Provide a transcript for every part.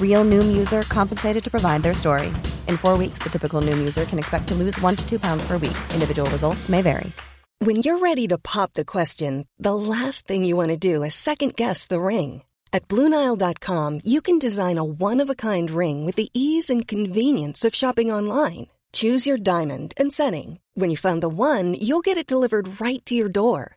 Real Noom user compensated to provide their story. In four weeks, the typical Noom user can expect to lose one to two pounds per week. Individual results may vary. When you're ready to pop the question, the last thing you want to do is second guess the ring. At Bluenile.com, you can design a one of a kind ring with the ease and convenience of shopping online. Choose your diamond and setting. When you find the one, you'll get it delivered right to your door.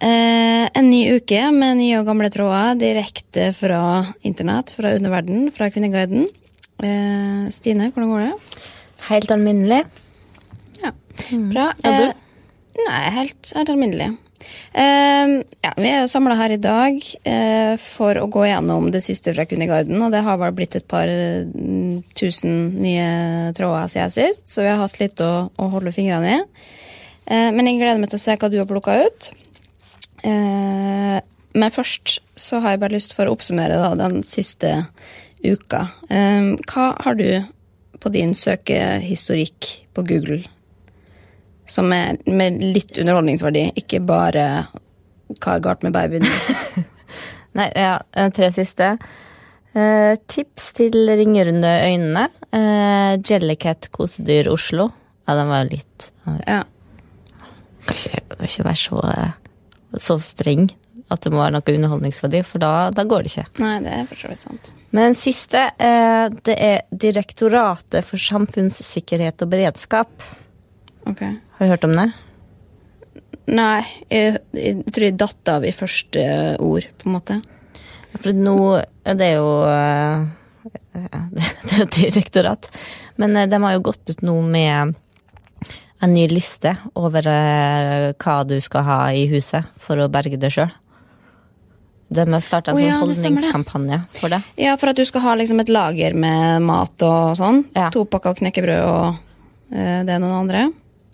Eh, en ny uke med nye og gamle tråder direkte fra internett, fra underverden, fra Kvinneguiden. Eh, Stine, hvordan går det? Helt alminnelig. Ja, bra. Er du? Eh, nei, helt, helt alminnelig. Uh, ja, vi er jo samla her i dag uh, for å gå gjennom det siste fra Kvinneguiden, og det har vel blitt et par mm, tusen nye tråder siden sist, så vi har hatt litt å, å holde fingrene i. Men jeg gleder meg til å se hva du har plukka ut. Eh, men først så har jeg bare lyst for å oppsummere da, den siste uka. Eh, hva har du på din søkehistorikk på Google som er med litt underholdningsverdi, ikke bare hva er galt med babyen? Nei, ja, eh, tre siste. Eh, tips til ringerunde øynene. Eh, Jellycat kosedyr Oslo. Ja, den var jo litt Ja. Kan ikke, ikke være så, eh, så streng at det må være noe underholdningsverdi, for da, da går det ikke. Nei, det er for så vidt sant. Men den siste, eh, det er Direktoratet for samfunnssikkerhet og beredskap. Ok. Har du hørt om det? Nei, jeg, jeg tror jeg datt av i første ord, på en måte. For nå er det jo eh, Det er jo direktorat. Men eh, de har jo gått ut nå med en ny liste over eh, hva du skal ha i huset for å berge deg sjøl. De har starta en sånn ja, holdningskampanje for det. Ja, for at du skal ha liksom et lager med mat og sånn. Ja. To pakker knekkebrød og eh, det noen andre.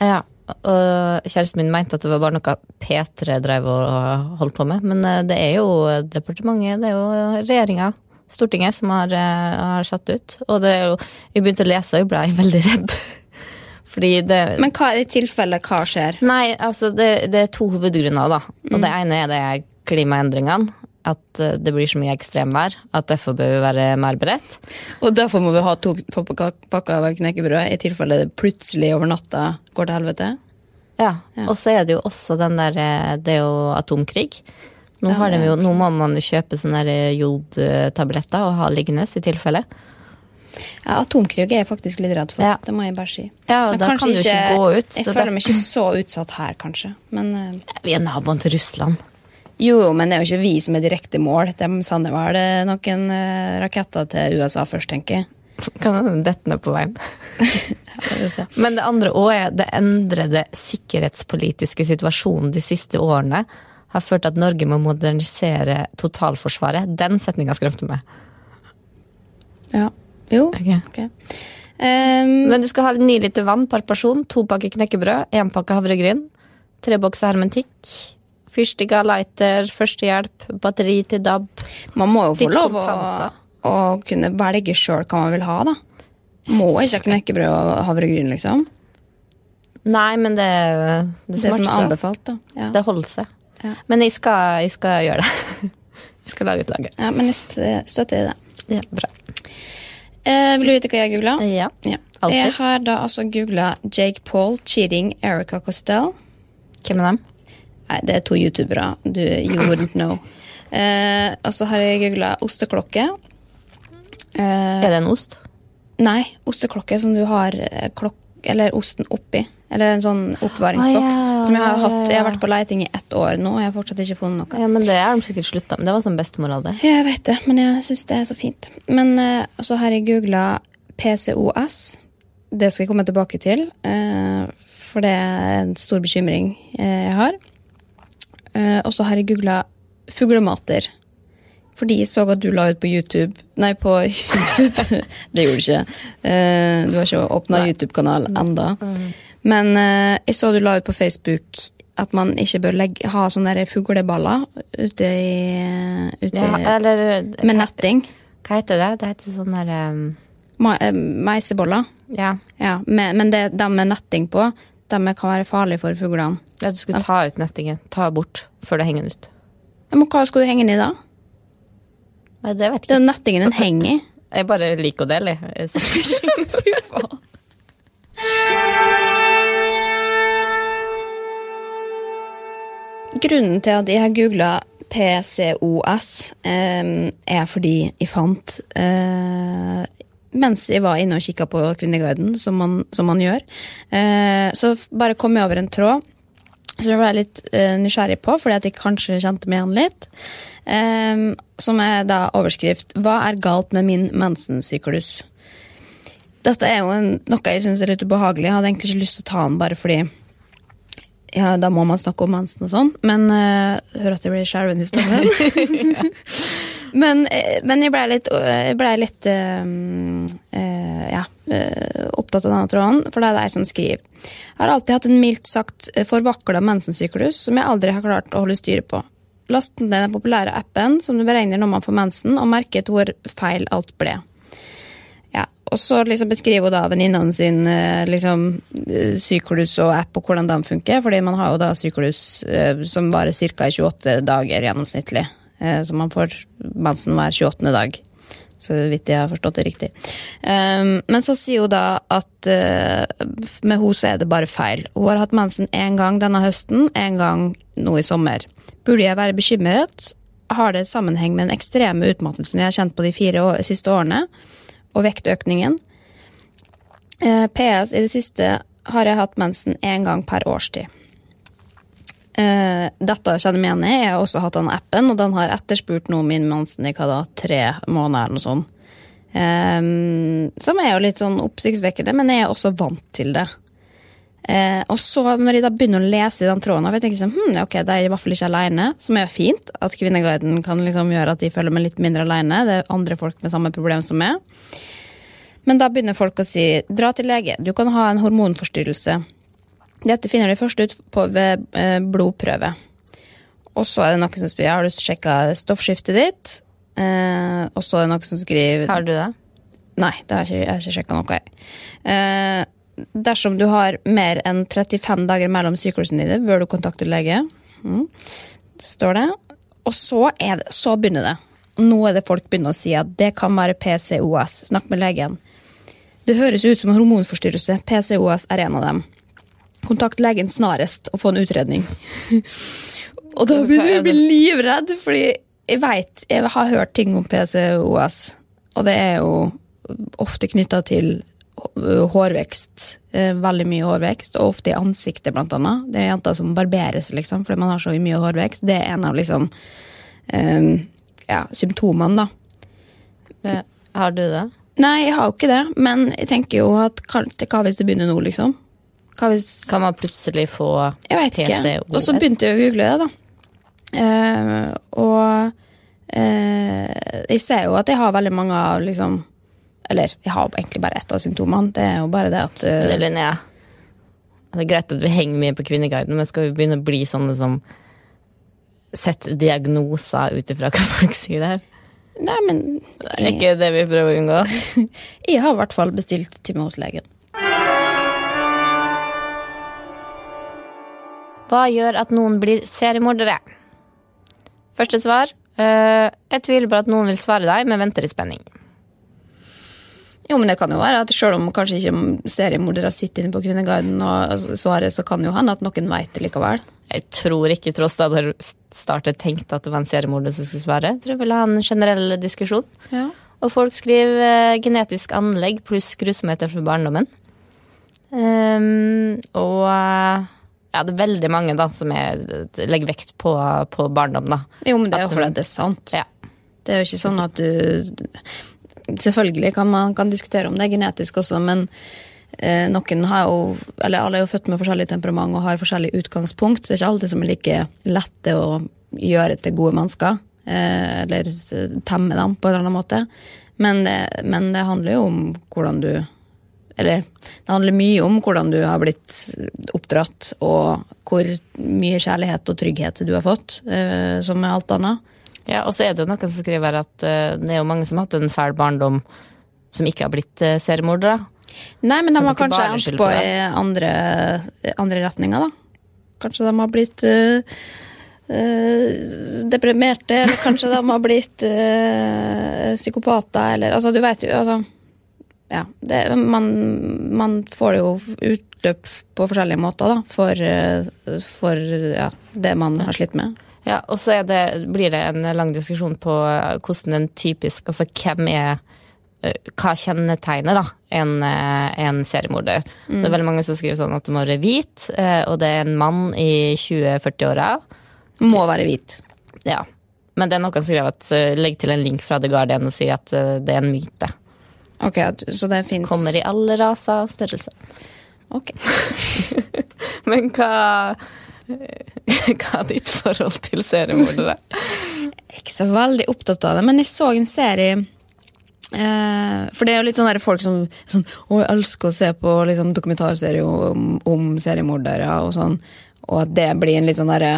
Ja, og Kjæresten min mente at det var bare noe P3 drev og holdt på med, men eh, det er jo departementet, det er jo regjeringa, Stortinget, som har, eh, har satt ut. Og det er jo, jeg begynte å lese, og ble veldig redd. Det Men hva i tilfelle hva skjer? Nei, altså det, det er to hovedgrunner, da. Og det ene er det klimaendringene. At eh, det blir så mye ekstremvær at derfor bør vi være mer beredt. Og derfor må vi ha to pakker av knekkebrød i tilfelle det plutselig over natta går til helvete? Ja, Ja. Og så er det jo også den der eh, Det er jo atomkrig. Nå, Ja, har de er jo, nå må man kjøpe sånne jodtabletter og ha liggende i tilfelle. Ja, Atomkrig er jeg faktisk litt redd for. Ja. Det må jeg bare si. Ja, og Men da kan du ikke gå ut. Jeg Det er føler meg ikke så utsatt her, kanskje. Men uh, Vi er naboen til Russland. Jo, men det er jo ikke vi som er direkte mål. De sender vel eh, noen uh, raketter til USA først, tenker jeg. Kan hende dette ned på veien. Men det andre òg er det endrede sikkerhetspolitiske situasjonen de siste årene har ført til at Norge må modernisere totalforsvaret. Den setninga skremte meg. Ja. Jo. Okay. Okay. Um, Men du skal ha ni liter vann per person, to pakker knekkebrød, én pakke havregryn, tre bokser hermetikk, fyrstikker, lighter, førstehjelp, batteri til DAB. man må jo få lov å, å kunne velge sjøl hva man vil ha, da. Må ikke ha knekkebrød og havregryn, liksom. Nei, men det Det, Det som er anbefalt, da. Ja. Det holder seg. Ja. Men jeg skal, jeg skal gjøre det. Jeg skal lage et lager. ja, men jeg støtter det. Ja, bra. Eh, vil du vite hva jeg googla? Ja. Ja. Alltid. Jeg har da altså googla Jake Paul cheating Erica Costell. Hvem er dem? Nei, det er to youtubere. Du, you wouldn't know. Eh, og så har jeg googla osteklokke. Eh, Er det en ost? nei, osteklokke som du har eh, klok eller osten oppi. Eller en sånn oppvaringsboks. Ah, ja, som jeg har ja, hatt. ja, Jeg har vært på leiting i ett år nå, og jeg har fortsatt ikke funnet noe. Ja, men Det har de sikkert slutta med. Det var sånn bestemor hadde. Jeg vet det, men jeg syns det er så fint. Men uh, så har jeg googla PCOS. Det skal jeg komme tilbake til, uh, for det er en stor bekymring eh, jeg har. Og så har jeg googla fuglemater. Fordi jeg så at du la ut på YouTube Nei, på YouTube. det gjorde du ikke. Eh, du har ikke åpna YouTube-kanal enda. Men eh, jeg så du la ut på Facebook at man ikke bør legge, ha sånne der fugleballer ute i ute, Ja, eller Med netting. Hva heter det? Det heter sånn der um, eh, meiseboller. Ja. Ja, men, men det, de med netting på, de kan være farlige for fuglene. At du skulle ta ut nettingen. Ta bort før du henger den ut. Men hva skulle du henge den i da? Nei, det vet ikke. Den nettingen den henger i. Jeg bare liker å dele. jeg. faen. Grunnen til at jeg har googla PCOS, eh, er fordi jeg fant eh, Mens jeg var inne og kikka på Kvinneguiden, som man, som man gjør, eh, så bare kom jeg over en tråd som jeg ble litt uh, nysgjerrig på, fordi at jeg kanskje kjente meg igjen litt. Um, som er da overskrift 'Hva er galt med min mensensyklus?' Dette er jo en, noe jeg syns er litt ubehagelig. Jeg hadde egentlig ikke lyst til å ta den bare fordi ja, da må man snakke om mensen og sånn, men uh, Hør at jeg blir skjelven i stemmen. men, eh, men jeg blei litt, jeg ble litt eh, uh, ja, opptatt av denne tråden, for det er de som skriver. Jeg har alltid hatt en mildt sagt forvakla mensensyklus som jeg aldri har klart å holde styr på. Last ned den populære appen som du beregner når man får mensen, og merket hvor feil alt ble. Ja, og så liksom beskriver hun da venninnene sin eh, liksom, eh, syklus og app og hvordan den funker, fordi man har jo da syklus eh, som varer ca. 28 dager gjennomsnittlig. Eh, så man får mensen hver 28. dag. Så vidt jeg har forstått det riktig. Um, men så sier hun da at uh, med henne så er det bare feil. Hun har hatt mensen én gang denne høsten, én gang nå i sommer. Burde jeg være bekymret? Har det sammenheng med den ekstreme utmattelsen jeg har kjent på de fire år, siste årene? og vektøkningen. Uh, PS i det siste har jeg hatt mensen én gang per årstid. Eh, dette kjenner jeg meg igjen i. Jeg har også hatt den appen, og den har etterspurt nå min mensen i hva da, tre måneder eller noe sånt. Eh, som er jo litt sånn oppsiktsvekkende, men jeg er også vant til det. Eh, og så når jeg da begynner å lese i den tråden, jeg tenker sånn, hm, ok, de er i hvert fall ikke alene, som er fint, at Kvinneguiden kan liksom gjøre at de føler meg litt mindre alene. Det er andre folk med samme problem som meg. Men da begynner folk å si dra til lege, du kan ha en hormonforstyrrelse. Dette finner de først ut på ved eh, blodprøve. Og så er det noen som spør har du sjekka stoffskiftet ditt. Eh, og så er det noen som skriver Har du det? Nei, det har jeg ikke, jeg har ikke sjekka noe. Eh, dersom du har mer enn 35 dager mellom syklusene dine, bør du kontakte lege. Mm. Står det. Og så, det, så begynner det. Nå er det folk begynner å si at det kan være PCOS. Snakk med legen. Det høres ut som en hormonforstyrrelse. PCOS er en av dem. Kontakt legen snarest og få en utredning. og da begynner jeg å bli livredd, fordi jeg veit jeg har hørt ting om PCOS, og det er jo ofte knytta til hårvekst. eh, Veldig mye hårvekst, og ofte i ansiktet, blant annet. Det er jenter som barberer seg, liksom, fordi man har så mye hårvekst. Det er en av liksom um, ja, symptomene, da. Har du det? Nei, jeg har jo ikke det, men jeg tenker jo at hva hvis det begynner nå, liksom? Hvis Kan man plutselig få Jeg. PCOS? Og så begynte jeg å google det, da. Eh, og eh, jeg ser jo at jeg har veldig mange av liksom Eller jeg har egentlig bare ett av symptomene. Det er jo bare det at eh, det, Linnea, det er greit at vi henger mye på Kvinneguiden, men skal vi begynne å bli sånne som setter diagnoser ut ifra hva folk sier der? Nei, men Det er ikke det vi prøver å unngå. jeg har i hvert fall bestilt time hos legen. Hva gjør at noen blir seriemordere? Første svar. Uh, jeg tviler på at noen vil svare deg, men venter i spenning. Jo, men det kan jo være at selv om kanskje ikke seriemordere sitter inne på Kvinneguiden og svarer, så kan jo hende at noen veit det likevel. Jeg tror ikke det hadde startet tenkt at det var en seriemorder som skulle svare. Jeg tror jeg ville ha en generell diskusjon. Ja. Og folk skriver eh, genetisk anlegg pluss grusomheter fra barndommen. Um, og eh, ja, det er veldig mange da som er, legger vekt på, på barndom, da. Jo, men det er jo fordi det er sant. Ja. Det er jo ikke sånn at du Selvfølgelig kan man kan diskutere om det er genetisk også, men eh, noen har jo Eller alle er jo født med forskjellig temperament og har forskjellig utgangspunkt. Det er ikke alltid som er like lette å gjøre til gode mennesker. Eh, eller temme dem på en eller annen måte. Men det, men det handler jo om hvordan du Eller det handler mye om hvordan du har blitt oppdratt, og hvor mye kjærlighet og trygghet du har fått, eh, som med alt annet. Ja, og så er det jo noen som skriver at eh, det er jo mange som har hatt en fæl barndom som ikke har blitt uh, seriemordere. Nei, men de har kanskje endt på i andre, andre retninger, da. Kanskje de har blitt uh, uh, deprimerte, eller kanskje de har blitt uh, psykopater, eller Altså, du veit jo, altså Ja. Det, man, man får jo utløp på forskjellige måter, da, for, for ja, det man har slitt med. Ja, og så er det, blir det en lang diskusjon på eh, hvordan en typisk Altså hvem er eh, Hva kjennetegner da en, eh, en seriemorder? Det er veldig mange som skriver sånn at du må være hvit, og det er en mann i 20-40-åra. Må være hvit. Ja. Men det er noen som skriver at legg til en link fra The Guardian og si at det er en myte. Ok, så det fins Kommer i alle raser og størrelser. Ok. Men hva Hva er ditt forhold til seriemordere? Er ikke så veldig opptatt av det, men jeg så en serie eh, For det er jo litt sånn folk som sånn, å, jeg elsker å se på liksom, dokumentarserier om, om seriemordere og sånn, og at det blir en litt sånn derre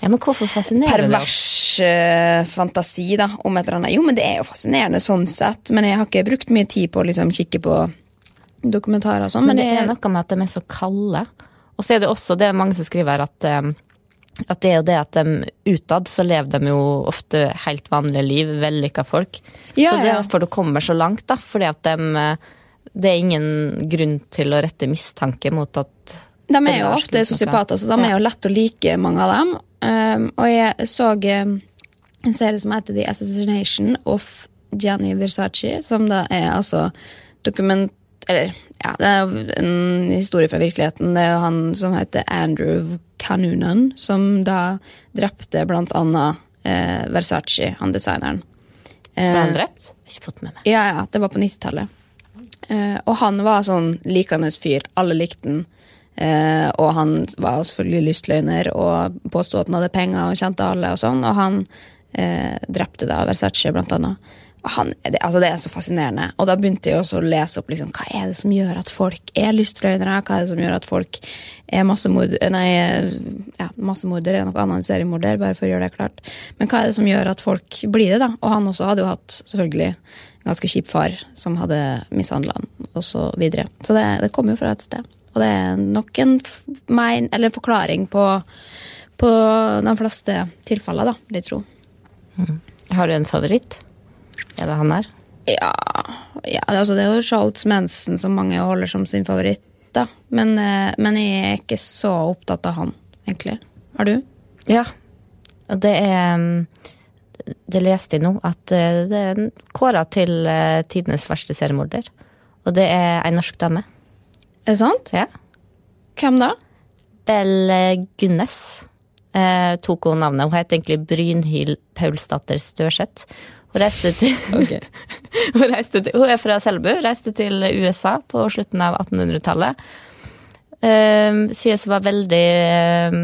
Ja, men hvorfor fascinerer det pervers eh, fantasi da, om et eller annet. Jo, men det er jo fascinerende sånn sett, men jeg har ikke brukt mye tid på å liksom, kikke på dokumentarer og sånn. Men Men, det er noe med at de er så kalde. Og så er det også, det er mange som skriver at, eh, at det er jo det at de utad så lever de jo ofte helt vanlige liv, vellykka folk. Ja, så det er derfor det kommer så langt, da. Fordi at de eh, Det er ingen grunn til å rette mistanke mot at De er jo ofte sosiopater, så de er jo lett å like, mange av dem. Um, og jeg så um, en serie som heter The Assassination of Gianni Versace, som da er altså dokument... Eller, ja, det er en historie fra virkeligheten. Det er jo han som heter Andrew Canunan, som da drepte blant annet eh, Versace, han designeren. Ble han Eh, drept? Jeg har ikke fått med meg. ja, ja, det var på 90-tallet. Eh, og han var sånn likende fyr. Alle likte han. Eh, og han var selvfølgelig lystløgner og påstod at han hadde penger og kjente alle. og sånn, Og han eh, drepte da Versace, blant annet. Han, det, altså det er så fascinerende. Og da begynte jeg også å lese opp liksom, hva er det som gjør at folk er lystløgnere. Hva er det som gjør at folk er massemordere Nei, ja, massemordere er noe annet enn seriemorder, bare for å gjøre det klart. Men hva er det som gjør at folk blir det, da? Og han også hadde jo hatt selvfølgelig en ganske kjip far som hadde mishandla han, og så videre. Så det, det kommer jo fra et sted. Og det er nok en mein, eller forklaring på, på de fleste tilfeller, da, vil jeg tro. Har du en favoritt? Er det han her? Ja, ja altså, det er jo Charles Manson som mange holder som sin favoritt, da. Men, eh, men jeg er ikke så opptatt av han, egentlig. Har du? Ja. Det er mm, Det leste jeg nå, at eh, det er kåra til eh, tidenes verste seriemorder. Og det er ei norsk dame. Er det sant? Ja. Hvem da? Belle Gunnes eh, tok hun navnet. Hun het egentlig Brynhild Paulsdatter Størseth. Hun reiste til, hun, reiste til hun er fra Selbu, reiste til USA på slutten av 1800-tallet. Uh, sies hun var veldig uh,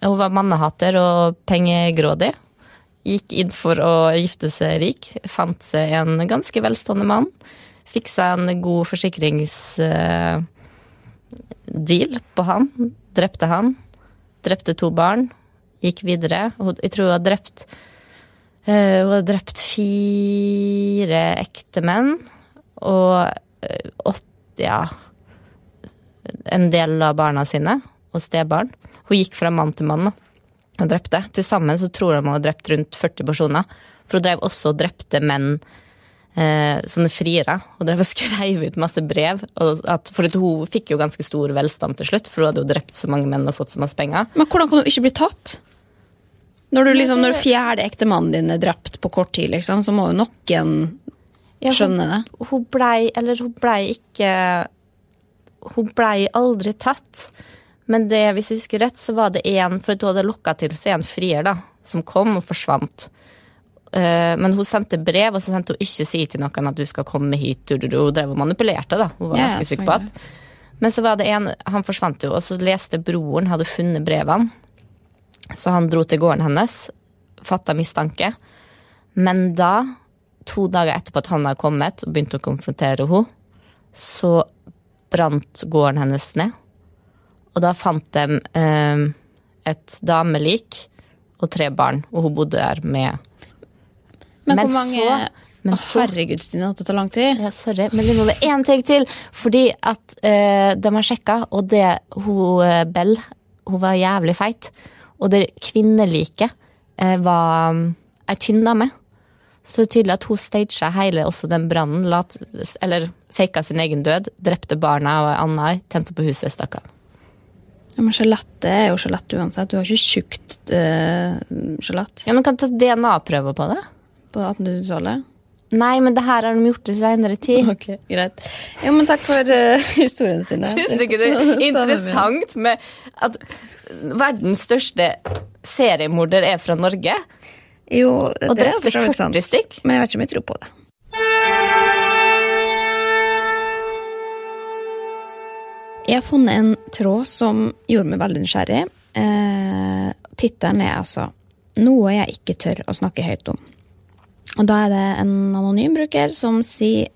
Hun var mannehater og pengegrådig. Gikk inn for å gifte seg rik. Fant seg en ganske velstående mann. Fiksa en god forsikrings... uh, på han. Drepte han. Drepte to barn. Gikk videre. Jeg tror hun har drept uh, Hun har drept fire ektemenn og åtte Ja en del av barna sine og stebarn. Hun gikk fra mann til mann og drepte. Til sammen så tror de hun har drept rundt 40 personer. For hun drev også og drepte menn, eh, sånne friere. Og drev og skrev ut masse brev. At, for hun fikk jo ganske stor velstand til slutt, for hun hadde jo drept så mange menn og fått så masse penger. Men hvordan kan hun ikke bli tatt? Når du liksom, når fjerde ektemannen din er drept på kort tid, liksom, så må jo noen Ja, skjønne det. Hun, blei, eller hun blei ikke Hun blei aldri tatt. Men det, hvis jeg husker rett, så var det en For at hun hadde lokka til seg en frier da, som kom og forsvant. Eh, men hun sendte brev, og så sendte hun ikke si til noen at du skal komme hit. Du, du. Hun drev og manipulerte, da. Hun var ganske syk på at. Men så var det en, han forsvant jo, og så leste broren, hadde funnet brevene. Så han dro til gården hennes, fatta mistanke. Men da, to dager etterpå at han hadde kommet og begynte å konfrontere henne, så brant gården hennes ned. Og da fant de eh, et damelik og tre barn, og hun bodde der med Men, Men hvor mange så- men oh, Herregud, Stine, at det tar lang tid. ja, sorry, men det må være én ting til. Fordi at uh, de har sjekka, og det hun eh, Bell Hun var jævlig feit. Og det kvinnelike uh, var um, ei tynn dame. Så det er tydelig at hun staga hele også den brannen. Eller faka sin egen død. Drepte barna og anna. Tente på huset, stakk av. Ja, men skjelettet er jo skjelett uansett. Du har ikke tjukt uh, skjelett Ja, men Kan ta DNA-prøver på det? På 1800-tallet. Nei, men det her har de gjort i senere tid. Ok, greit. Jo, men takk for uh, historien sin. Syns du ikke det er interessant med at verdens største seriemorder er fra Norge? Jo, Og det er sant. 40 stykk? Men jeg vet ikke om jeg tror på det. Jeg har funnet en tråd som gjorde meg veldig nysgjerrig. Eh, Tittelen er altså 'Noe jeg ikke tør å snakke høyt om'. Og da er det en anonym bruker som sier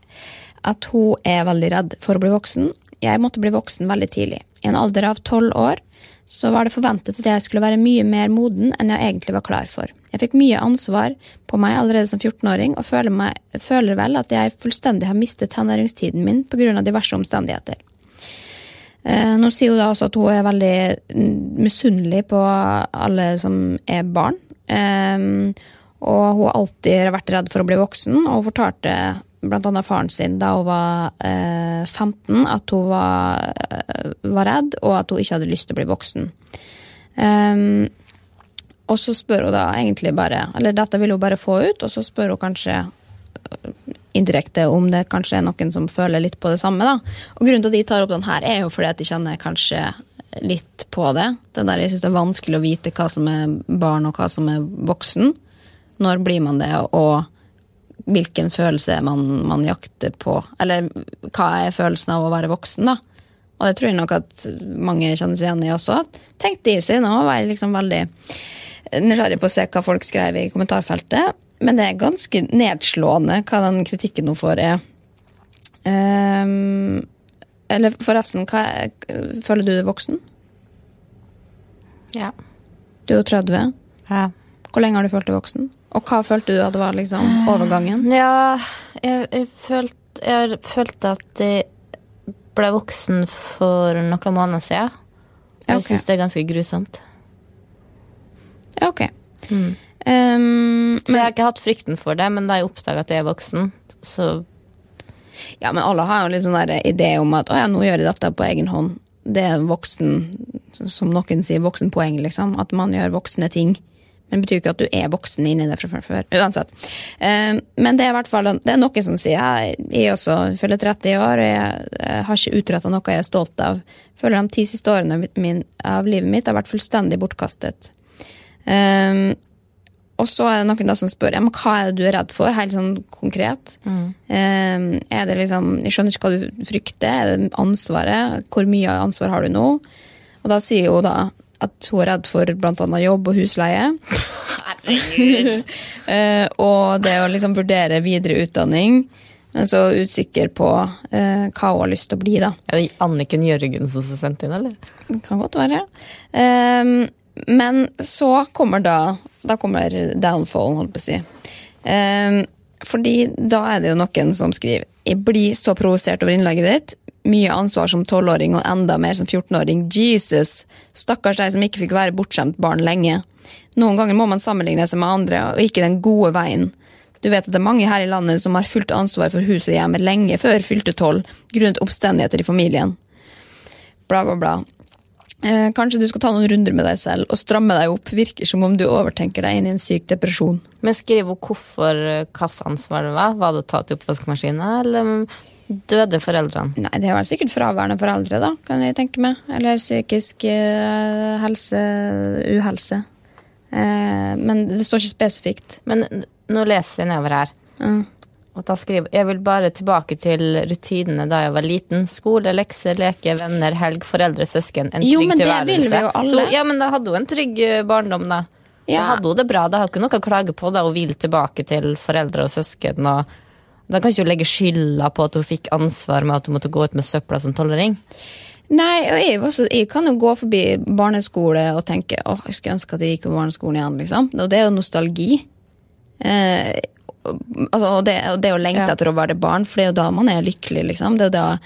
at hun er veldig redd for å bli voksen. Jeg måtte bli voksen veldig tidlig. I en alder av tolv år så var det forventet at jeg skulle være mye mer moden enn jeg egentlig var klar for. Jeg fikk mye ansvar på meg allerede som 14-åring, og føler, meg, føler vel at jeg fullstendig har mistet tenåringstiden min pga. diverse omstendigheter. Eh, Nå sier hun da også at hun er veldig mm, misunnelig på alle som er barn. Eh, og hun har alltid vært redd for å bli voksen, og fortalte annet faren sin da hun var eh, 15 at hun var, eh, var redd, og at hun ikke hadde lyst til å bli voksen. Um, og så spør hun da egentlig bare Eller dette vil hun bare få ut, og så spør hun kanskje indirekte om det kanskje er noen som føler litt på det samme. da. Og Grunnen til at de tar opp den her, er jo fordi at de kjenner kanskje litt på det. Den der, Jeg syns det er vanskelig å vite hva som er barn og hva som er voksen. Når blir man det, og hvilken følelse man, man jakter på? Eller hva er følelsen av å være voksen, da? Og det tror jeg nok at mange kjenner seg igjen i også. Tenk de seg nå, var jeg liksom veldig nysgjerrig på å se hva folk skrev i kommentarfeltet. Men det er ganske nedslående hva den kritikken hun får, er. Um, eller forresten, hva er, føler du deg voksen? Ja. Du er jo 30. ja. Hvor lenge har du følt deg voksen? Og hva følte du at det var liksom overgangen? Ja, jeg, jeg, følte, jeg følte at jeg ble voksen for noen måneder siden. Jeg okay. syns det er ganske grusomt. Ja, ok. Ehm, Så jeg har ikke hatt frykten for det, men da jeg oppdaga at jeg er voksen, så Ja, men alle har jo litt sånn idé om at å ja, nå gjør jeg dette på egen hånd. Det er voksen, som noen sier, voksenpoeng, liksom. At man gjør voksne ting. Det betyr jo ikke at du er voksen inni det fra før. Uansett. Eh, men det er i hvert fall det er noen som sier jeg, jeg også fyller 30 år, og jeg, har ikke utretta noe jeg er stolt av. Føler de ti siste årene av livet mitt har vært fullstendig bortkastet. Eh, og så er det noen da som spør ja, men hva er det du er redd for, helt sånn konkret. Eh, er det liksom, Jeg skjønner ikke hva du frykter. Er det ansvaret? Hvor mye ansvar har du nå? Og da sier hun da at hun er redd for bl.a. jobb og husleie. Eh, og det å liksom vurdere videre utdanning, men så usikker på eh, hva hun har lyst til å bli, da. Er det Anniken Jørgensen som sendte sendt inn, eller? Det kan godt være. Ehm, men så kommer da Da kommer downfallen, holdt på å si. Fordi da er det jo noen som skriver Jeg blir så provosert over innlegget ditt. Mye ansvar som tolvåring og enda mer som 14-åring. Jesus! Stakkars deg som ikke fikk være bortskjemt barn lenge. Noen ganger må man sammenligne seg med andre, og ikke den gode veien. Du vet at det er mange her i landet som har fullt ansvar for huset og hjemmet lenge før fylte tolv, grunnet oppstendigheter i familien. Bla, bla, bla. Eh, kanskje du skal ta noen runder med deg selv og stramme deg opp. Virker som om du overtenker deg inn i en syk depresjon. Men skriv hvorfor kasseansvaret var? Var det tatt i oppvaskmaskina, eller døde foreldrene? Nei, det var sikkert fraværende foreldre, da, kan jeg tenke meg. Eller psykisk eh, helse, uhelse. Eh, men det står ikke spesifikt. Men nå leser jeg nedover her. Mm. Og da skriver jeg vil bare tilbake til rutinene da jeg var liten. Skole, lekser, leke, venner, helg, foreldre, søsken. En Jo, men det tilværelse. Så, ja, men da hadde hun en trygg eh, barndom, da. Da hadde hun det bra. Da har hun ikke noe å klage på. Da hun vil tilbake til foreldre og søsken. og Da kan ikke hun legge skylda på at hun fikk ansvar med at hun måtte gå ut med søpla som tolvåring. Nei, og jeg, også, jeg kan jo gå forbi barneskole og tenke åh, jeg skulle ønske at jeg gikk på barneskolen igjen. liksom. Og det er jo nostalgi. Eh, altså, og, det, og det å lengte Ja. etter å være barn, for det er jo da man er lykkelig. liksom. Det er jo da,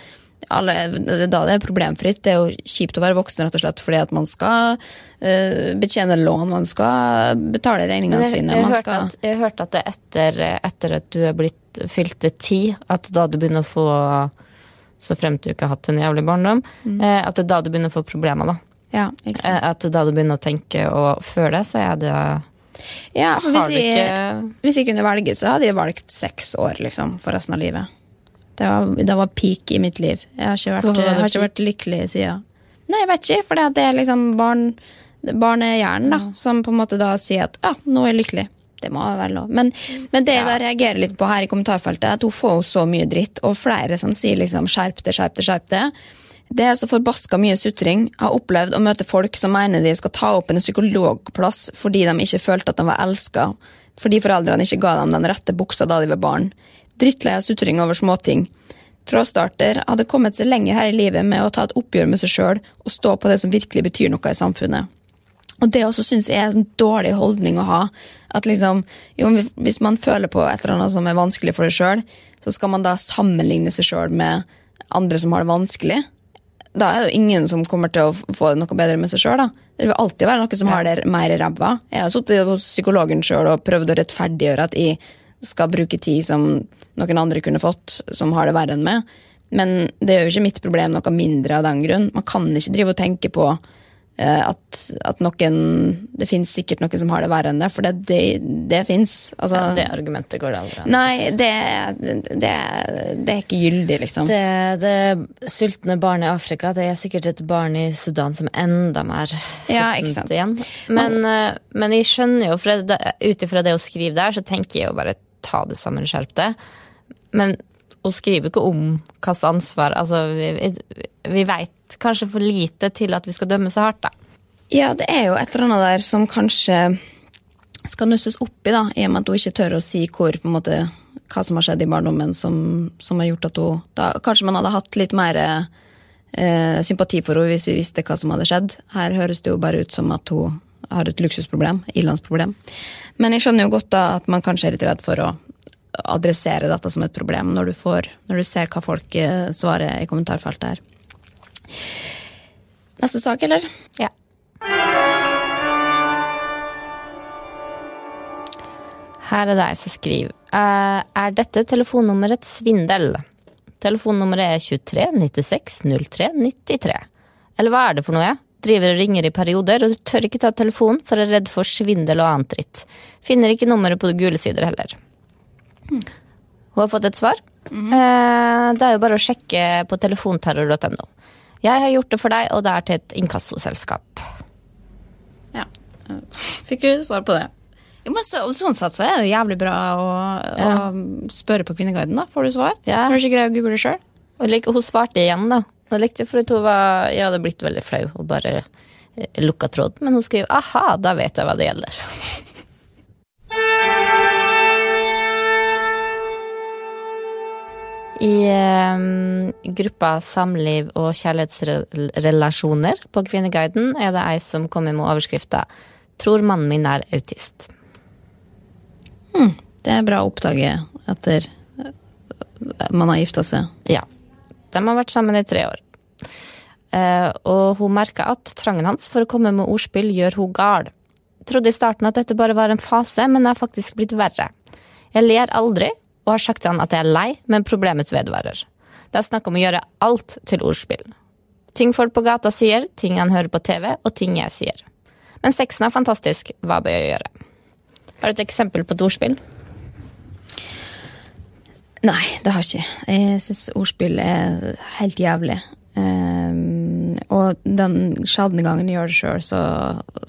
alle, det er da det er problemfritt. Det er jo kjipt å være voksen rett og slett fordi at man skal uh, betjene lån, man skal betale regningene sine. jeg, har skal... at, jeg at det er etter, etter at du er blitt fylte ti, at da du begynner å få Så fremt du ikke har hatt en jævlig barndom, mm. at det er da du begynner å få problemer. da. Ja? Eh, At da du begynner å tenke og føle, så er det ja, for hvis ikke... jeg, hvis jeg kunne velge, så hadde jeg valgt seks år liksom, for resten av livet. Det var, det var peak i mitt liv. Jeg har ikke vært, jeg har ikke vært lykkelig siden. Nei, jeg vet ikke, for det er liksom barn, barnehjernen da, som på en måte da sier at ja, nå er jeg lykkelig. Det må være lov. Men, men det jeg da reagerer litt på her i kommentarfeltet, er at hun får så mye dritt, og flere som sier liksom skjerp det, skjerp det, skjerp det. Det er så forbaska mye sutring. Jeg har opplevd å møte folk som mener de skal ta opp en psykologplass fordi de ikke følte at de var elska, fordi foreldrene ikke ga dem den rette buksa da de var barn. Drittlei av sutring over småting. Trådstarter hadde kommet seg lenger her i livet med å ta et oppgjør med seg sjøl og stå på det som virkelig betyr noe i samfunnet. Og det også syns jeg er en dårlig holdning å ha. At liksom, jo, Hvis man føler på et eller annet som er vanskelig for deg sjøl, så skal man da sammenligne seg sjøl med andre som har det vanskelig. Da er det jo ingen som kommer til å få noe bedre med seg sjøl. Det vil alltid være noen som har det mer i ræva. Jeg har sittet hos psykologen sjøl og prøvd å rettferdiggjøre at jeg skal bruke tid som noen andre kunne fått, som har det verre enn meg. Men det gjør jo ikke mitt problem noe mindre av den grunn. Man kan ikke drive og tenke på at, at noen Det finnes sikkert noen som har det verre enn det, for det, det, det fins. Altså, Det argumentet går det aldri an. Nei, det, det, det er ikke gyldig, liksom. Det, det sultne barnet i Afrika, det er sikkert et barn i Sudan som er enda mer Ja, sultent ja, igjen. Men, Man, men jeg skjønner jo, ut ifra det hun skriver der, så tenker jeg jo bare ta det sammen, skjerp det. Men hun skriver ikke om hvilket ansvar Altså, vi, vi, veit kanskje for lite til at vi skal dømme så hardt, da. Ja, det er jo et eller annet der som kanskje skal nusses opp i, da, i og med at hun ikke tør å si hvor, på en måte, hva som har skjedd i barndommen som, som har gjort at hun da, Kanskje man hadde hatt litt mer eh, sympati for henne hvis vi visste hva som hadde skjedd. Her høres det jo bare ut som at hun har et luksusproblem, ilandsproblem. Men jeg skjønner jo godt da at man kanskje er litt redd for å adressere dette som et problem når du, får, når du ser hva folk eh, svarer i kommentarfeltet her. Neste sak, eller? Ja. Her er det jeg som skriver. Eh, er dette telefonnummeret svindel? Telefonnummeret er 23 96 03 93. Eller hva er det for noe? Driver og ringer i perioder og tør ikke ta telefonen for å er redd for svindel og annet dritt. Finner ikke nummeret på gule sider heller. Hun har fått et svar. Eh, det er jo bare å sjekke på telefonterror.no. Jeg har gjort det for deg, og det er til et inkassoselskap. Ja. Fikk du svar på det? Jo, men så, sånn sett så er det jævlig bra å, å spørre på Kvinneguiden, da. Får du svar? Ja. Ikke greier å google det sjøl. Like, hun svarte igjen, da. Hun likte for at hun var, jeg hadde blitt veldig flau og bare eh, lukka tråden. Men hun skriver 'aha, da vet jeg hva det gjelder'. I um, gruppa Samliv og kjærlighetsrelasjoner på Kvinneguiden er det ei som kommer med overskrifta 'Tror mannen min er autist'. Det er bra å oppdage etter eh, man har gifta seg. Ja. De har vært sammen i tre år. Uh, og hun merka at trangen hans for å komme med ordspill gjør hun gal. Trodde i starten at dette bare var en fase, men det har faktisk blitt verre. Jeg ler aldri, og har sagt til han at jeg er lei, men problemet vedvarer. Det er snakk om å gjøre alt til ordspill. Ting folk på gata sier, ting han hører på TV, og ting jeg sier. Men sexen er fantastisk, hva bør jeg gjøre? Har du et eksempel på et ordspill? Nei, det har jeg ikke. Jeg syns ordspill er helt jævlig. Um, og den sjeldne gangen jeg gjør det sjøl, så,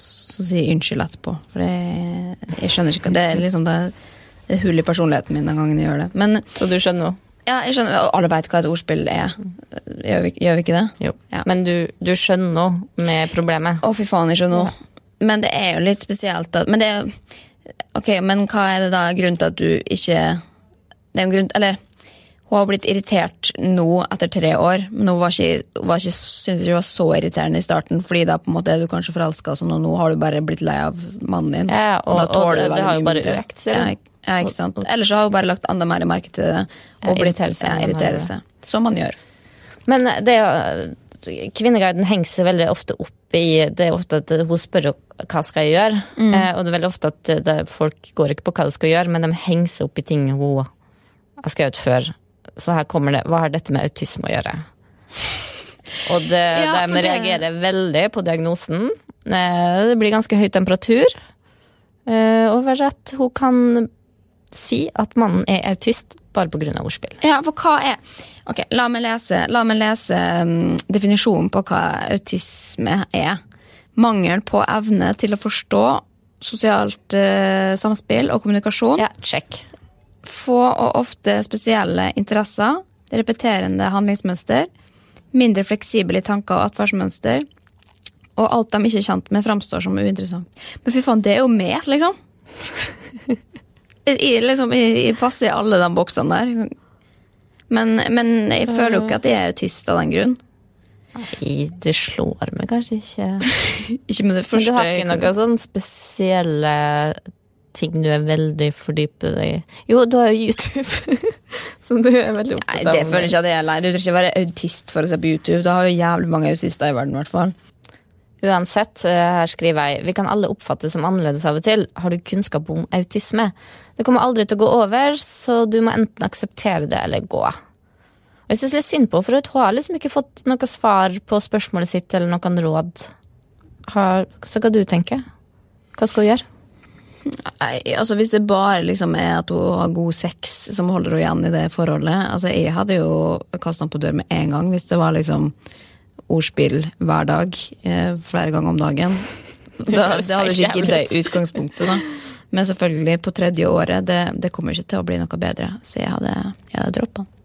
så sier jeg unnskyld etterpå. For jeg, jeg skjønner ikke Det er liksom det, hull i personligheten min den gangen jeg gjør det. Men Så du skjønner noe? ja, jeg skjønner, og alle veit hva et ordspill er. Gjør vi, gjør vi ikke det? Jo. Ja. Men du, du skjønner noe med problemet? Å, fy faen, jeg skjønner noe. Men det er jo litt spesielt at Men det er Ok, men hva er det da grunnen til at du ikke Det er en grunn Eller hun har blitt irritert nå etter tre år, men hun var ikke, var ikke, syntes ikke var så irriterende i starten, fordi da på en måte er du kanskje forelska, og sånn, og nå har du bare blitt lei av mannen din. Ja, og- da og det- det har jo bare økt, sier du. Ja, ikke sant. Eller så har hun bare lagt enda mer merke til det, og blitt ja, irritere seg. Som man gjør. Men det er jo Kvinneguiden henger seg veldig ofte opp i Det er ofte at hun spør hva skal jeg gjøre, eh, og det er veldig ofte at det, folk går ikke på hva de skal gjøre, men de henger seg opp i ting hun har skrevet før. Så her kommer det Hva har dette med autisme å gjøre? Og det, Ja, de de det- reagerer veldig på diagnosen. Eh, Det blir ganske høy temperatur eh, over at hun kan si at mannen er autist bare pga. ordspill. Ja, for hva er Ok, la meg lese, la meg lese um, definisjonen på hva autisme er. Mangel på evne til å forstå sosialt uh, samspill og kommunikasjon. Ja, check. Få og ofte spesielle interesser. Repeterende handlingsmønster. Mindre fleksibel i tanker og atferdsmønster. Og alt de ikke er kjent med, framstår som uinteressant. Men fy faen, det er jo med, liksom. I, liksom, i, i passer i alle de boksene der. Men, men jeg føler jo ikke at jeg er autist av den grunn. Nei, det slår meg kanskje ikke. Ikke med det Men du har ikke noen sånn spesielle ting du er veldig fordypet i? Jo, du har jo YouTube, som du er veldig opptatt av. Nei, det føler jeg ikke at jeg er lei. Du trenger ikke være autist for å se på YouTube. Da har jo jævlig mange autister i verden, i hvert fall. Uansett, eh, her skriver jeg Vi kan alle oppfattes som annerledes av og til. Har du kunnskap om autisme? Det kommer aldri til å gå over, så du må enten akseptere det eller gå. Og jeg synes litt synd på for hun har liksom ikke fått noe svar på spørsmålet sitt eller noen råd. Har, så hva du tenker? Hva skal hun gjøre? Nei, altså Hvis det bare liksom er at hun har god sex som holder henne igjen i det forholdet altså Jeg hadde jo kasta henne på dør med en gang hvis det var liksom ordspill hver dag eh, flere ganger om dagen. Da, det hadde ikke gitt det utgangspunktet, da. Men selvfølgelig, på tredje året, det, det kommer ikke til å bli noe bedre. Så jeg hadde, jeg hadde droppa den.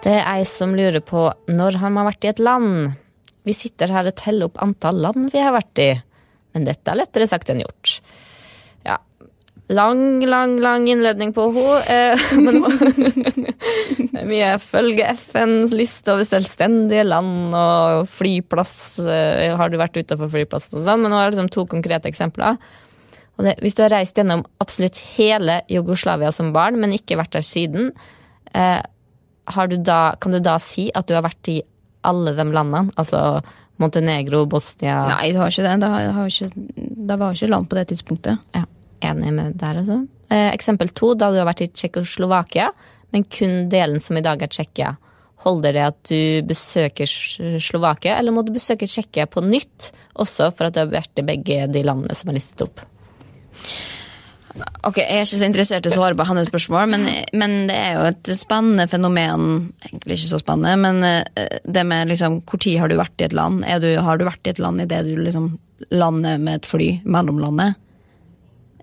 Det er ei som lurer på når har man vært i et land? Vi sitter her og teller opp antall land vi har vært i, men dette er lettere sagt enn gjort. Lang, lang, lang innledning på henne. Eh, vi følger FNs liste over selvstendige land og flyplass. Eh, har du vært utenfor flyplassen og sånn? Men nå har liksom to konkrete eksempler. Det, hvis du har reist gjennom absolutt hele Jugoslavia som barn, men ikke vært der siden, eh, har du da, kan du da si at du har vært i alle de landene? Altså Montenegro, Bosnia Nei, du har ikke det. Det, har, har ikke, det var ikke land på det tidspunktet. Ja, enig med der, altså. Eh, eksempel to, da du har vært i Tsjekkoslovakia, men kun delen som i dag er Tsjekkia. Holder det at du besøker Slovakia, eller må du besøke Tsjekkia på nytt, også for at du har vært i begge de landene som er listet opp? Ok, Jeg er ikke så interessert i å svare på hans spørsmål, men, men det er jo et spennende fenomen. Egentlig ikke så spennende, men eh, det med liksom Hvor tid har du vært i et land? Du, har du vært i et land idet du liksom lander med et fly, mellomlandet?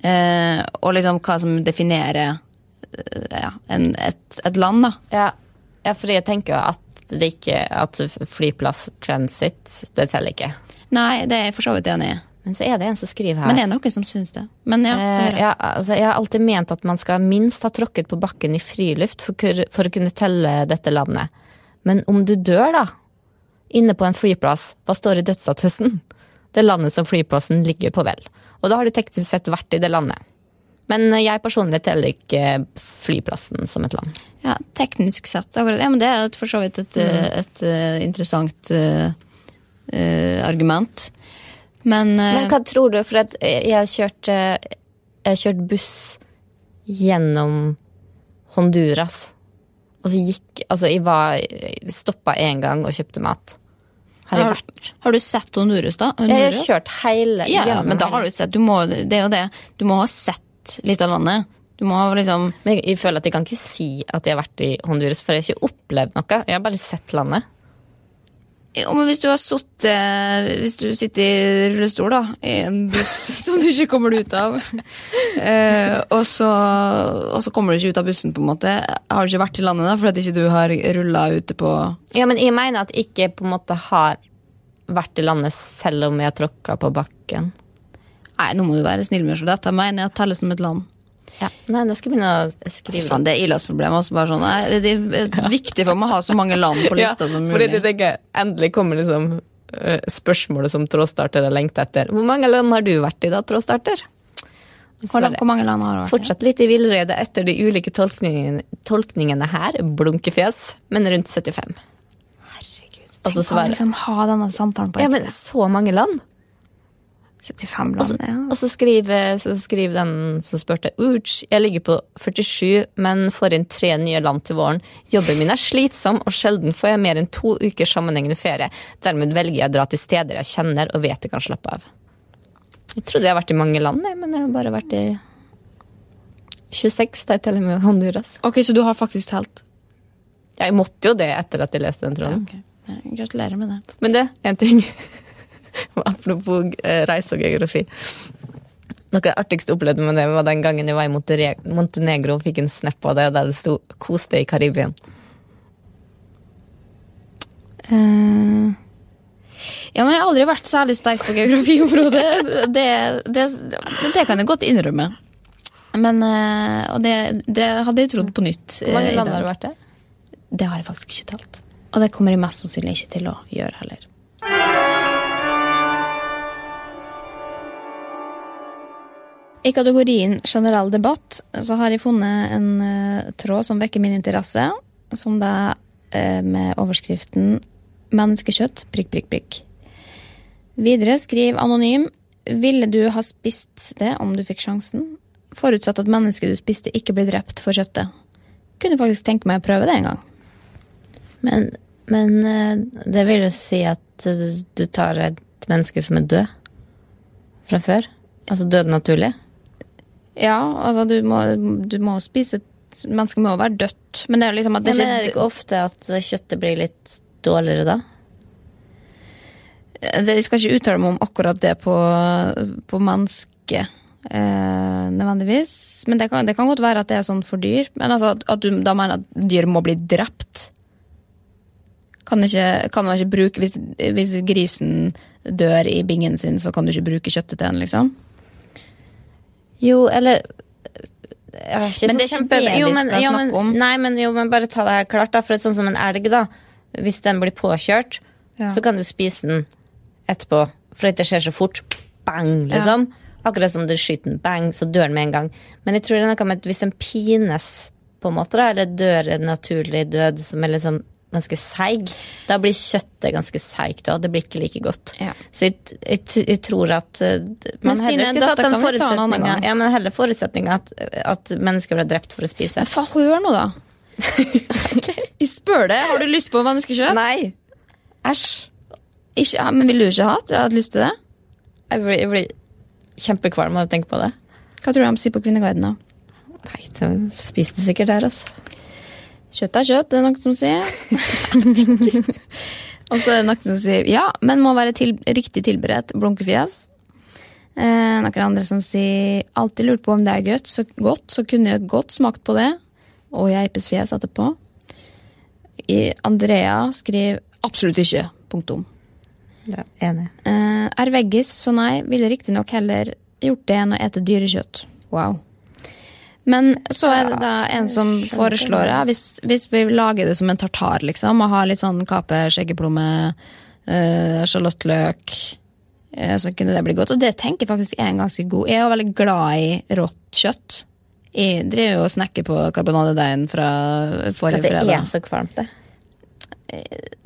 Eh, og liksom hva som definerer eh, ja, en, et, et land, da. Ja. ja, fordi jeg tenker jo at det ikke At flyplass transit, det teller ikke. Nei, det er jeg for så vidt enig i. Men så er det en som skriver her Men det er noen som syns det. Men ja, Eh, ja, altså, jeg har alltid ment at man skal minst ha tråkket på bakken i friluft for, for å kunne telle dette landet. Men om du dør, da, inne på en flyplass, hva står i dødsattesten? Det landet som flyplassen ligger på, vel. Og da har du teknisk sett vært i det landet. Men jeg personlig teller ikke flyplassen som et land. Ja, teknisk sett. Akkurat. Ja, men det er for så vidt et, mm. et, et interessant uh, eh, argument. Men, uh, Men hva tror du? For jeg har kjørt, eh, jeg har kjørt buss gjennom Honduras. Og så gikk Altså, jeg var stoppa én gang og kjøpte mat. Har jeg vært har du sett Honduras, da? Jeg har kjørt hele Ja, gjennom men da har du sett. Du må, det er jo det. Du må ha sett litt av landet. Du må ha liksom Men jeg føler at jeg kan ikke si at jeg har vært i Honduras, for jeg har ikke opplevd noe. Jeg har bare sett landet. Jo, men hvis du har sittet Hvis du sitter i rullestol, da, i en buss som du ikke kommer ut av, eh, og, så, og så kommer du ikke ut av bussen, på en måte, har du ikke vært i landet da, fordi ikke du har rulla ute på Ja, men jeg mener at jeg ikke på en måte har vært i landet selv om jeg har tråkka på bakken. Nei, nå må du være snill med oss. Dette mener jeg teller som et land. Ja. Nei, det skal jeg begynne å skrive Fan, det er Ilas problem. Også bare sånn, nei, det er viktig for meg å ha så mange land på lista som mulig. fordi du tenker endelig kommer liksom eh, spørsmålet som trådstarter har lengta etter. Hvor mange land har du vært i da, trådstarter? Hvor, hvor mange land har du vært i? Fortsatt litt i villrede etter de ulike tolkningene, tolkningene her. Blunkefjes, men rundt 75. Herregud, Og så tenk å liksom ha denne samtalen på Ja, men så mange land! 75 Og så, land, ja. og så skriver, så skriver den som spurte Uch, jeg ligger på 47, men får inn tre nye land til våren. Jobben min er slitsom, og sjelden får jeg mer enn to uker sammenhengende ferie. Dermed velger jeg å dra til steder jeg kjenner og vet jeg kan slappe av. Jeg trodde jeg har vært i mange land, men jeg har bare vært i 26, da jeg teller med Honduras. Ok, så du har faktisk telt? Jeg måtte jo det etter at jeg leste den tråden. Ja, Gratulerer med det. Men det, en ting Apropos eh, reise og geografi. Noe av det artigste jeg opplevde med det, var den gangen jeg var i Montenegro og fikk en snap av det der det sto 'Kos deg i Karibien'. Uh, ja, men jeg har aldri vært særlig sterk på geografiområdet. Det, det, det kan jeg godt innrømme. Men, uh, og det, det hadde jeg trodd på nytt. Hvor mange eh, land har du vært i? Det har jeg faktisk ikke talt. Og det kommer jeg mest sannsynlig ikke til å gjøre heller. I kategorien generell debatt så har jeg funnet en eh, tråd som vekker min interesse, som da er med overskriften 'Menneskekjøtt prikk, prikk, prikk'. Videre skriv anonym 'Ville du ha spist det om du fikk sjansen?' Forutsatt at mennesket du spiste ikke blir drept for kjøttet. Kunne faktisk tenke meg å prøve det en gang. Men, men eh, det vil jo si at eh, du tar et menneske som er død fra før? Altså død naturlig? Ja, altså du må, du må spise mennesket må jo være dødt. Men det er liksom at det men er det ikke ikke ofte at kjøttet blir litt dårligere da? det, Jeg skal ikke uttale meg om akkurat det på, på mennesket. Eh, nødvendigvis. Men det kan, det kan godt være at det er sånn for dyr. Men altså at, at du da mener at dyr må bli drept. Kan, ikke, kan man ikke bruke hvis, hvis grisen dør i bingen sin, så kan du ikke bruke kjøttet til den, liksom? Jo, eller jeg er ikke Men så det er ikke vi jo, men, jo, men, om. Nei, men, jo, men bare ta det her klart, da. For det er sånn som en elg, da. Hvis den blir påkjørt, Ja. så kan du spise den etterpå. For det skjer så fort. Bang, liksom. Akkurat som du skyter den, bang, så dør den med en gang. Men jeg tror det er noe med at hvis den pines, på en måte, da, eller dør en naturlig død som er liksom ganske seig, da blir kjøttet ganske seigt, òg. det blir ikke like godt. Ja. Så jeg, jeg, jeg tror at Men man heller skulle tatt den forutsetninga ja, men heller forutsetninga at, at mennesker ble drept for å spise. Men faen, hør nå, da! Jeg spør deg, har du lyst på menneskekjøtt? Nei! Æsj. Ikke, ja, men vil du ikke ha? Du har hatt lyst til det? Jeg blir, jeg blir kjempekvalm av å tenke på det. Hva tror du de sier på Kvinneguiden, da? Nei, de spiste sikkert der, altså. Kjøtt er kjøtt, det er noen som sier. og så er det noen som sier ja, men må være til, riktig tilberedt blunkefjes. Eh, noen andre som sier alltid lurt på om det er godt, så, godt, så kunne jeg godt smakt på det. Og geipes fjes etterpå. I, Andrea skriver absolutt ikke. Punktum. Ja, enig. Eh, er veggis, så nei. Ville riktignok heller gjort det enn å ete dyrekjøtt. Wow. Men så er det da en som foreslår ja, hvis, hvis vi lager det som en tartar, liksom, og har litt sånn kape, skjeggeplomme, eh, sjalottløk, eh, så kunne det bli godt. Og det tenker jeg faktisk er en ganske god. Jeg er jo veldig glad i rått kjøtt. Jeg driver jo og snekker på karbonadedeigen fra forrige fredag. at det fredag. er så kvalmt, det.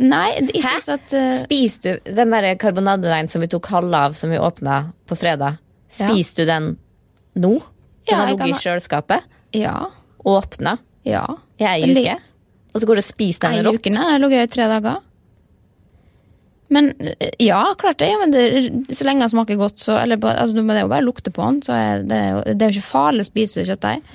Nei, jeg Hæ? synes at uh... Spiser du den der karbonadedeigen som vi tok halve av, som vi åpna på fredag? Spiser du den nå? Den har ligget i kjøleskapet? Ja. Åpna Ja. i ei uke? Og så går du og spiser den rått? uke, nei. Jeg lå her i tre dager. Men eh, ja, klart det. Ja, men det, så lenge den smaker godt, så Eller altså, det er jo bare å lukte på den, så er det, det er jo ikke farlig å spise kjøttdeig.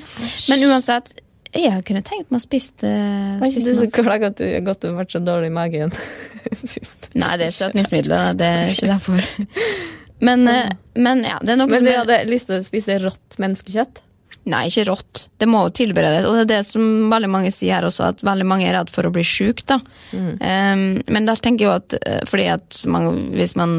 Men uansett, jeg kunne tenkt meg å spise det. Var ikke du så glad at du har gått og vært så dårlig i magen sist? Nei, det er søtningsmidler. Det er ikke derfor. Men, eh, men ja, det er noe Men som Men hadde lyst til å spise rått menneskekjøtt? Nei, ikke rått. Det må jo tilberedes. Og det er det som veldig mange sier her også, at veldig mange er redd for å bli sjuk. Da. Um, men da tenker jeg jo at eh, fordi at man, hvis man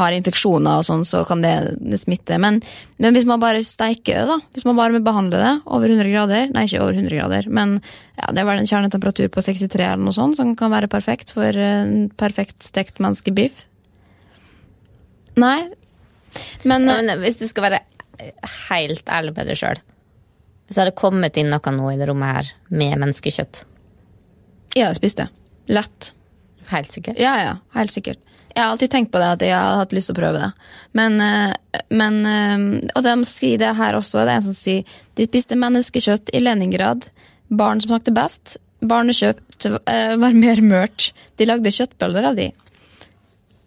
har infeksjoner og sånn, så kan det, det smitte. Men, men hvis man bare steiker det, da, hvis man bare behandler det over 100 grader Nei, ikke over 100 grader, men ja, det er vel en kjernetemperatur på 63 eller noe sånt, som kan være perfekt for en perfekt stekt menneskebiff. Nei. Men, Ja, men hvis du skal være helt ærlig med deg sjøl Hvis det hadde kommet inn noe nå i det rommet her med menneskekjøtt jeg hadde spist det. Lett. Helt sikkert? Ja, ja, helt sikkert. Jeg har alltid tenkt på det, at jeg har hatt lyst til å prøve det. Men, eh, men eh, Og de sier det her også. Det er en som sier de spiste menneskekjøtt i Leningrad. Barn som smakte best. Barnekjøtt eh, var mer mørt. De lagde kjøttboller av de.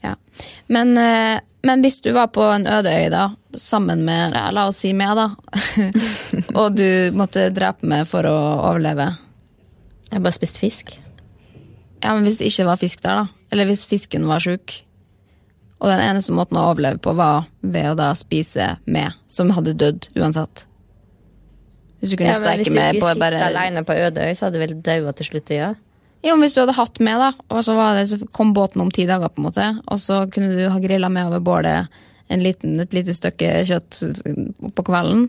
Ja. Men, eh, men hvis du var på en øde øy, da, sammen med La oss si meg, da. og du måtte drepe meg for å overleve. Jeg har bare spist fisk. Ja, men hvis det ikke var fisk der, da. Eller hvis fisken var sjuk. Og den eneste måten å overleve på var ved å da spise med, som hadde dødd uansett. Hvis du kunne Ja, men steike hvis du med skulle på sitte bare alene på øde øy, så hadde du vel daua til slutt? Ja? Jo, hvis du hadde hatt med, da, og så, var det, så kom båten om ti dager, på en måte, og så kunne du ha grilla med over bålet en liten, et lite stykke kjøtt på kvelden.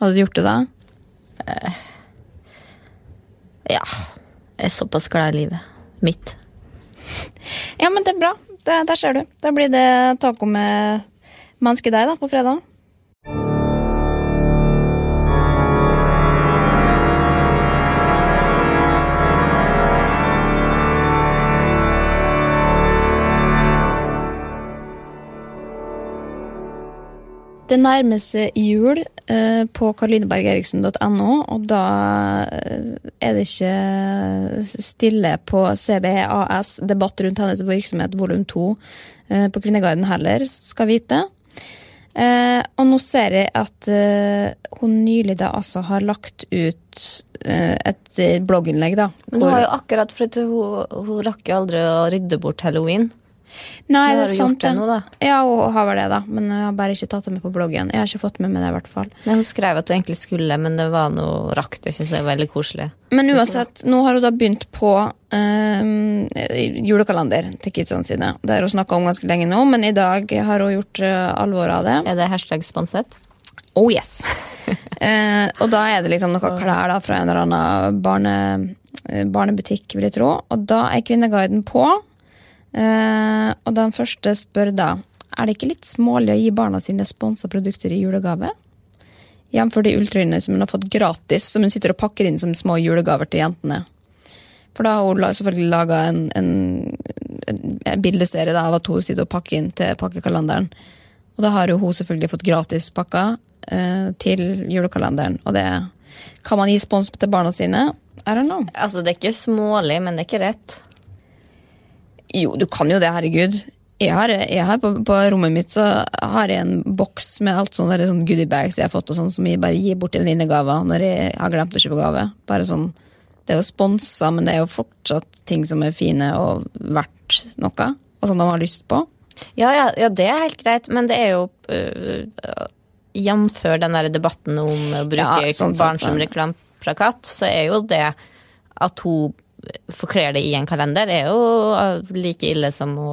Hadde du gjort det da? ja. Jeg er såpass glad i livet mitt. Ja, men det er bra. Det, der ser du. Da blir det taco med menneskedeig da, på fredag. Det nærmer seg jul eh, på karolinebergeriksen.no, og da eh, er det ikke stille på CBAS, debatt rundt hennes virksomhet, volum 2, eh, på Kvinneguiden heller, skal vite. Eh, og nå ser jeg at eh, hun nylig da altså har lagt ut eh, et blogginnlegg, da. Men hun har jo akkurat, for hun, hun rakk jo aldri å rydde bort halloween. Nei, det er sant, det nå, da. Ja, hun har vel det, da. Men jeg har bare ikke tatt det med på bloggen. Jeg har ikke fått med meg det, i hvert fall. Nei, hun skrev at hun egentlig skulle, men det var noe rakk. Det syns jeg er veldig koselig. Men uansett, nå har hun da begynt på øh, julekalender til kidsene sine. Det har hun snakka om ganske lenge nå, men i dag har hun gjort eh, alvor av det. Er det hashtag sponset? Oh yes! eh, og da er det liksom noe klær da fra en eller annen barne, eh, barnebutikk, vil jeg tro. Og da er Kvinneguiden på. Eh, og den første spør da Er det ikke litt smålig å gi barna sine sponsa produkter i julegave? Jf. de ulltrøyene som hun har fått gratis, som hun sitter og pakker inn som små julegaver til jentene. For da har hun selvfølgelig laga en, en, en bildeserie da, av at hun sitter og pakker inn til pakkekalenderen. Og da har hun selvfølgelig fått gratis pakker eh, til julekalenderen. Og det kan man gi spons til barna sine. I don't know. Altså, det er ikke smålig, men det er ikke rett. Jo, du kan jo det, herregud. Jeg har, jeg har på, på rommet mitt så har jeg en boks med alt sånne, sånne goodiebags jeg har fått, og sånn, som jeg bare gir bort til venninnegaver når jeg har glemt å kjøpe gave. Bare sånn, Det er jo sponsa, men det er jo fortsatt ting som er fine og verdt noe, og sånn de har lyst på. Ja, ja, ja, det er helt greit, men det er jo øh, Jf. den der debatten om å bruke Ja, sånn, sånn, barn som reklameplakat, så er jo det at hun forkler det i en kalender, er jo øh, like ille som å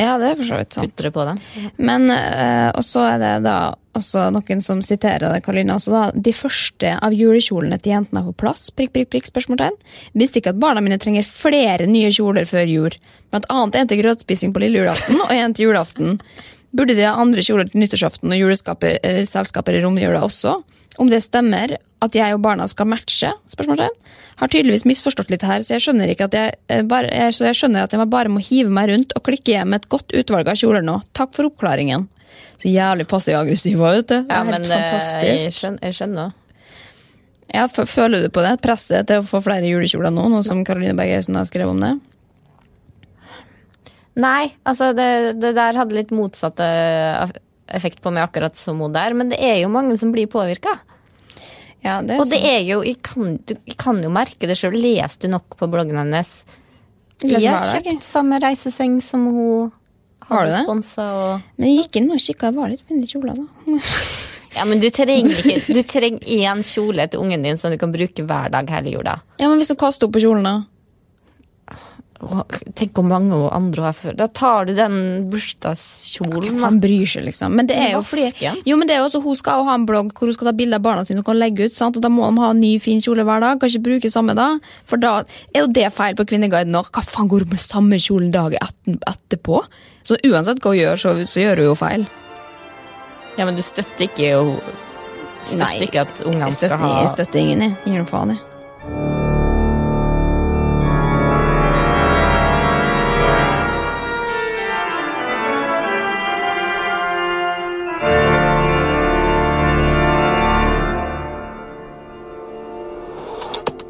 Ja, det er for så vidt sant. På det. Men eh, Og så er det da altså, noen som siterer det, Karoline. også, da, de første av julekjolene til jentene er på plass. Prikk, prikk, prikk, spørsmålstegn. Visste ikke at barna mine trenger flere nye kjoler før jul. Blant annet en til grøtspising på lille julaften og en til julaften. Burde de ha andre kjoler til nyttårsaften og juleskaper, eh, i romjula også? Om det stemmer at jeg og barna skal matche? spørsmålstegn. Har tydeligvis misforstått litt her, så jeg skjønner ikke at jeg, eh, bare, jeg, så jeg skjønner at jeg bare må hive meg rundt og klikke hjem med et godt utvalg av kjoler nå. Takk for oppklaringen. Så jævlig passiv-aggressiv òg, vet du. Det er Ja, helt men øh, fantastisk. jeg skjønner, jeg skjønner. Ja, Føler du på det? Presset til å få flere julekjoler nå, nå som Karoline Bergersen har skrevet om det? Nei, altså det, det der hadde litt motsatte eh, effekt på meg akkurat som hun der, men det er jo mange som blir påvirka. Ja, Og det er jo, jeg kan, du kan jo merke det sjøl. Leser du nok på bloggen hennes? Jeg har kjøpt samme reiseseng som hun Har hadde sponsa. Og... Men jeg gikk inn og kikka, var litt fine kjoler, da. Ja, men du trenger ikke Du trenger én kjole til ungen din som du kan bruke hver dag hele jula. Ja, men hvis du kaster opp på kjolen, da? Tenk hvor mange andre har før. Da tar du den bursdagskjolen. Ja, faen bryr seg, liksom? Men det er jo fordi. Jo, men det er også, Hun skal jo ha en blogg hvor hun skal ta bilder av barna sine og kan legge ut. sant? Og Da må de ha en ny, fin kjole hver dag. Kan ikke bruke samme da. For da er jo det feil på Kvinneguiden nå. Hva faen går hun med samme kjolen dagen etterpå? Så uansett hva hun gjør, så, så gjør hun jo feil. Ja, men du støtter ikke jo Støtter Nei, ikke at ungene skal ha jeg støtter ingen, jeg. Gir dem faen, jeg.